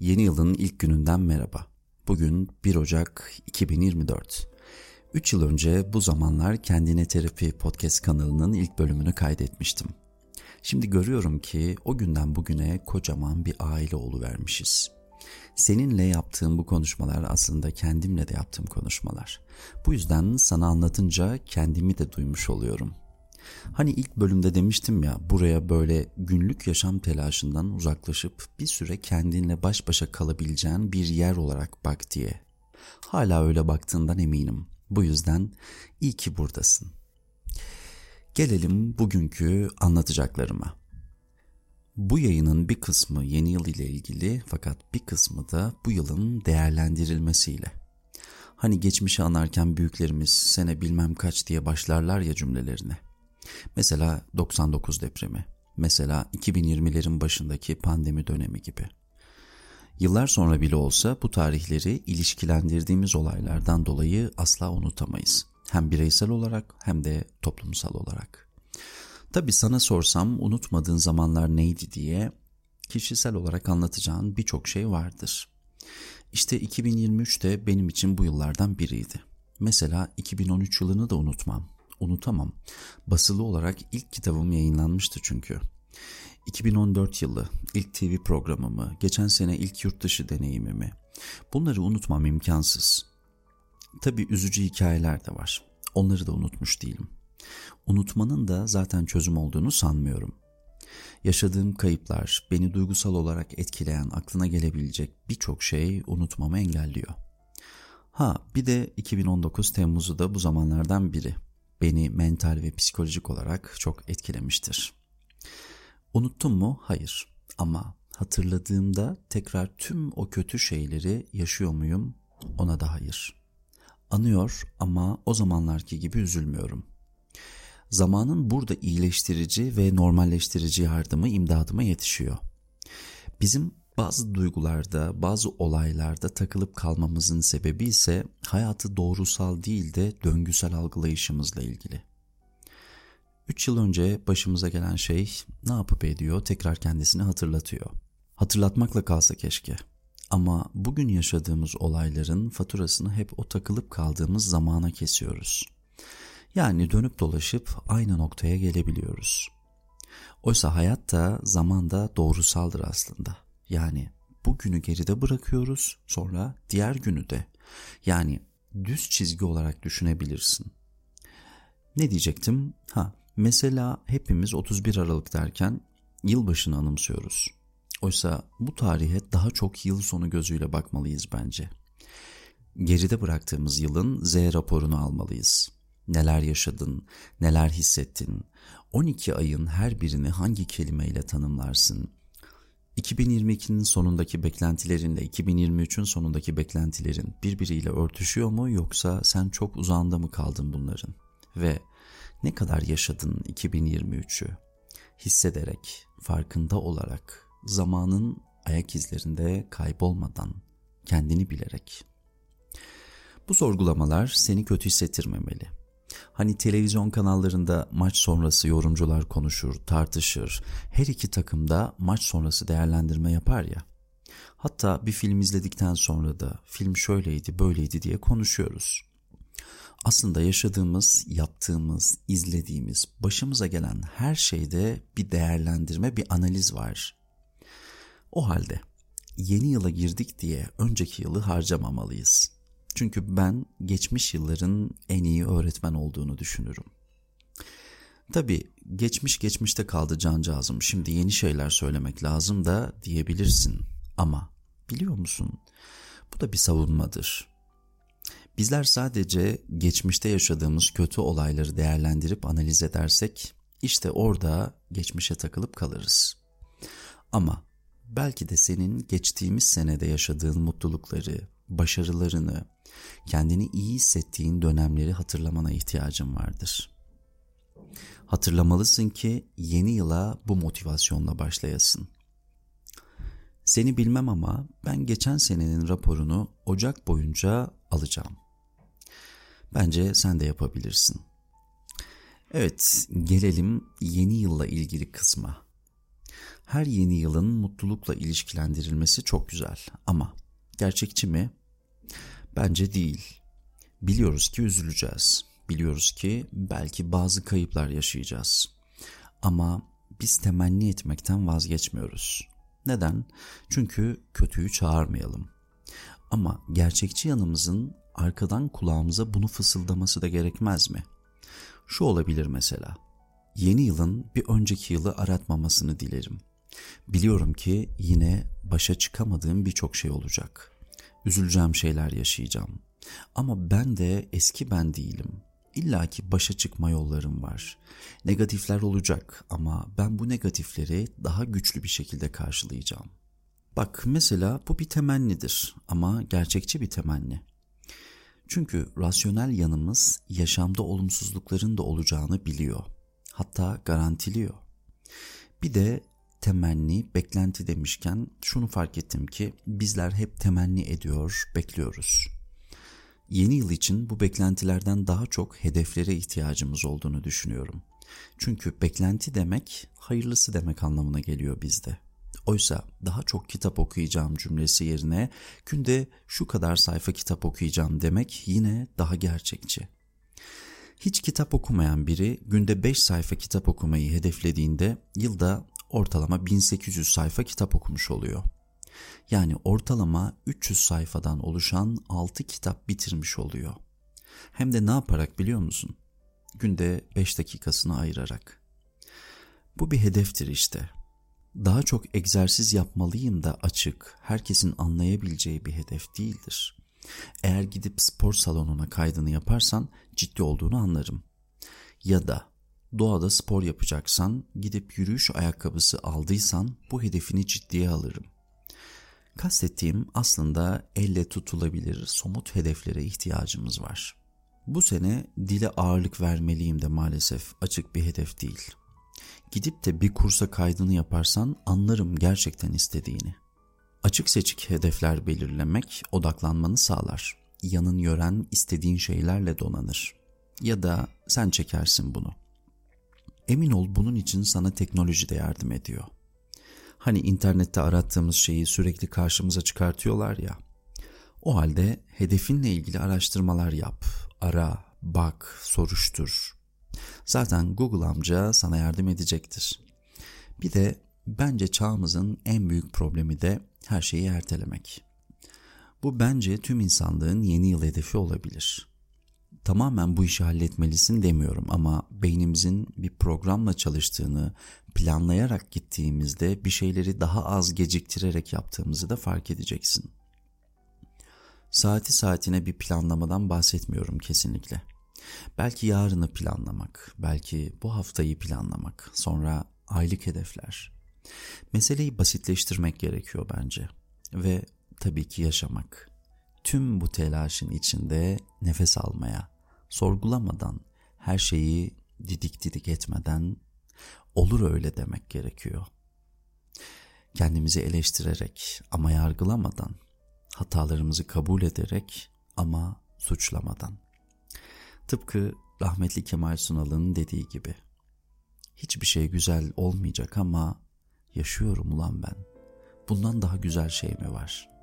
Yeni yılın ilk gününden merhaba. Bugün 1 Ocak 2024. 3 yıl önce bu zamanlar Kendine Terapi podcast kanalının ilk bölümünü kaydetmiştim. Şimdi görüyorum ki o günden bugüne kocaman bir aile vermişiz. Seninle yaptığım bu konuşmalar aslında kendimle de yaptığım konuşmalar. Bu yüzden sana anlatınca kendimi de duymuş oluyorum.'' Hani ilk bölümde demiştim ya buraya böyle günlük yaşam telaşından uzaklaşıp bir süre kendinle baş başa kalabileceğin bir yer olarak bak diye. Hala öyle baktığından eminim. Bu yüzden iyi ki buradasın. Gelelim bugünkü anlatacaklarıma. Bu yayının bir kısmı yeni yıl ile ilgili fakat bir kısmı da bu yılın değerlendirilmesiyle. Hani geçmişi anarken büyüklerimiz sene bilmem kaç diye başlarlar ya cümlelerine. Mesela 99 depremi, mesela 2020'lerin başındaki pandemi dönemi gibi. Yıllar sonra bile olsa bu tarihleri ilişkilendirdiğimiz olaylardan dolayı asla unutamayız. Hem bireysel olarak hem de toplumsal olarak. Tabi sana sorsam unutmadığın zamanlar neydi diye kişisel olarak anlatacağın birçok şey vardır. İşte 2023 de benim için bu yıllardan biriydi. Mesela 2013 yılını da unutmam unutamam. Basılı olarak ilk kitabım yayınlanmıştı çünkü. 2014 yılı ilk TV programımı, geçen sene ilk yurt dışı deneyimimi. Bunları unutmam imkansız. Tabi üzücü hikayeler de var. Onları da unutmuş değilim. Unutmanın da zaten çözüm olduğunu sanmıyorum. Yaşadığım kayıplar beni duygusal olarak etkileyen aklına gelebilecek birçok şey unutmamı engelliyor. Ha bir de 2019 Temmuz'u da bu zamanlardan biri beni mental ve psikolojik olarak çok etkilemiştir. Unuttum mu? Hayır. Ama hatırladığımda tekrar tüm o kötü şeyleri yaşıyor muyum? Ona da hayır. Anıyor ama o zamanlarki gibi üzülmüyorum. Zamanın burada iyileştirici ve normalleştirici yardımı imdadıma yetişiyor. Bizim bazı duygularda, bazı olaylarda takılıp kalmamızın sebebi ise hayatı doğrusal değil de döngüsel algılayışımızla ilgili. Üç yıl önce başımıza gelen şey ne yapıp ediyor tekrar kendisini hatırlatıyor. Hatırlatmakla kalsa keşke. Ama bugün yaşadığımız olayların faturasını hep o takılıp kaldığımız zamana kesiyoruz. Yani dönüp dolaşıp aynı noktaya gelebiliyoruz. Oysa hayat da zaman da doğrusaldır aslında. Yani bugünü geride bırakıyoruz sonra diğer günü de yani düz çizgi olarak düşünebilirsin. Ne diyecektim? Ha mesela hepimiz 31 Aralık derken yılbaşını anımsıyoruz. Oysa bu tarihe daha çok yıl sonu gözüyle bakmalıyız bence. Geride bıraktığımız yılın Z raporunu almalıyız. Neler yaşadın, neler hissettin, 12 ayın her birini hangi kelimeyle tanımlarsın, 2022'nin sonundaki beklentilerinle 2023'ün sonundaki beklentilerin birbiriyle örtüşüyor mu yoksa sen çok uzağında mı kaldın bunların? Ve ne kadar yaşadın 2023'ü? Hissederek, farkında olarak, zamanın ayak izlerinde kaybolmadan, kendini bilerek. Bu sorgulamalar seni kötü hissettirmemeli. Hani televizyon kanallarında maç sonrası yorumcular konuşur, tartışır. Her iki takım da maç sonrası değerlendirme yapar ya. Hatta bir film izledikten sonra da film şöyleydi, böyleydi diye konuşuyoruz. Aslında yaşadığımız, yaptığımız, izlediğimiz, başımıza gelen her şeyde bir değerlendirme, bir analiz var. O halde yeni yıla girdik diye önceki yılı harcamamalıyız. Çünkü ben geçmiş yılların en iyi öğretmen olduğunu düşünürüm. Tabi geçmiş geçmişte kaldı cancağızım şimdi yeni şeyler söylemek lazım da diyebilirsin. Ama biliyor musun bu da bir savunmadır. Bizler sadece geçmişte yaşadığımız kötü olayları değerlendirip analiz edersek işte orada geçmişe takılıp kalırız. Ama belki de senin geçtiğimiz senede yaşadığın mutlulukları, başarılarını, kendini iyi hissettiğin dönemleri hatırlamana ihtiyacın vardır. Hatırlamalısın ki yeni yıla bu motivasyonla başlayasın. Seni bilmem ama ben geçen senenin raporunu Ocak boyunca alacağım. Bence sen de yapabilirsin. Evet, gelelim yeni yılla ilgili kısma. Her yeni yılın mutlulukla ilişkilendirilmesi çok güzel ama gerçekçi mi? Bence değil. Biliyoruz ki üzüleceğiz. Biliyoruz ki belki bazı kayıplar yaşayacağız. Ama biz temenni etmekten vazgeçmiyoruz. Neden? Çünkü kötüyü çağırmayalım. Ama gerçekçi yanımızın arkadan kulağımıza bunu fısıldaması da gerekmez mi? Şu olabilir mesela. Yeni yılın bir önceki yılı aratmamasını dilerim. Biliyorum ki yine başa çıkamadığım birçok şey olacak. Üzüleceğim şeyler yaşayacağım. Ama ben de eski ben değilim. İlla ki başa çıkma yollarım var. Negatifler olacak ama ben bu negatifleri daha güçlü bir şekilde karşılayacağım. Bak mesela bu bir temennidir ama gerçekçi bir temenni. Çünkü rasyonel yanımız yaşamda olumsuzlukların da olacağını biliyor. Hatta garantiliyor. Bir de temenni, beklenti demişken şunu fark ettim ki bizler hep temenni ediyor, bekliyoruz. Yeni yıl için bu beklentilerden daha çok hedeflere ihtiyacımız olduğunu düşünüyorum. Çünkü beklenti demek hayırlısı demek anlamına geliyor bizde. Oysa daha çok kitap okuyacağım cümlesi yerine günde şu kadar sayfa kitap okuyacağım demek yine daha gerçekçi. Hiç kitap okumayan biri günde 5 sayfa kitap okumayı hedeflediğinde yılda ortalama 1800 sayfa kitap okumuş oluyor. Yani ortalama 300 sayfadan oluşan 6 kitap bitirmiş oluyor. Hem de ne yaparak biliyor musun? Günde 5 dakikasını ayırarak. Bu bir hedeftir işte. Daha çok egzersiz yapmalıyım da açık, herkesin anlayabileceği bir hedef değildir. Eğer gidip spor salonuna kaydını yaparsan ciddi olduğunu anlarım. Ya da doğada spor yapacaksan gidip yürüyüş ayakkabısı aldıysan bu hedefini ciddiye alırım. Kastettiğim aslında elle tutulabilir somut hedeflere ihtiyacımız var. Bu sene dile ağırlık vermeliyim de maalesef açık bir hedef değil. Gidip de bir kursa kaydını yaparsan anlarım gerçekten istediğini. Açık seçik hedefler belirlemek odaklanmanı sağlar. Yanın yören istediğin şeylerle donanır. Ya da sen çekersin bunu. Emin ol bunun için sana teknoloji de yardım ediyor. Hani internette arattığımız şeyi sürekli karşımıza çıkartıyorlar ya. O halde hedefinle ilgili araştırmalar yap, ara, bak, soruştur. Zaten Google amca sana yardım edecektir. Bir de bence çağımızın en büyük problemi de her şeyi ertelemek. Bu bence tüm insanlığın yeni yıl hedefi olabilir. Tamamen bu işi halletmelisin demiyorum ama beynimizin bir programla çalıştığını, planlayarak gittiğimizde bir şeyleri daha az geciktirerek yaptığımızı da fark edeceksin. Saati saatine bir planlamadan bahsetmiyorum kesinlikle. Belki yarını planlamak, belki bu haftayı planlamak, sonra aylık hedefler. Meseleyi basitleştirmek gerekiyor bence ve tabii ki yaşamak. Tüm bu telaşın içinde nefes almaya, sorgulamadan, her şeyi didik didik etmeden olur öyle demek gerekiyor. Kendimizi eleştirerek ama yargılamadan, hatalarımızı kabul ederek ama suçlamadan. Tıpkı rahmetli Kemal Sunal'ın dediği gibi. Hiçbir şey güzel olmayacak ama yaşıyorum ulan ben. Bundan daha güzel şey mi var?''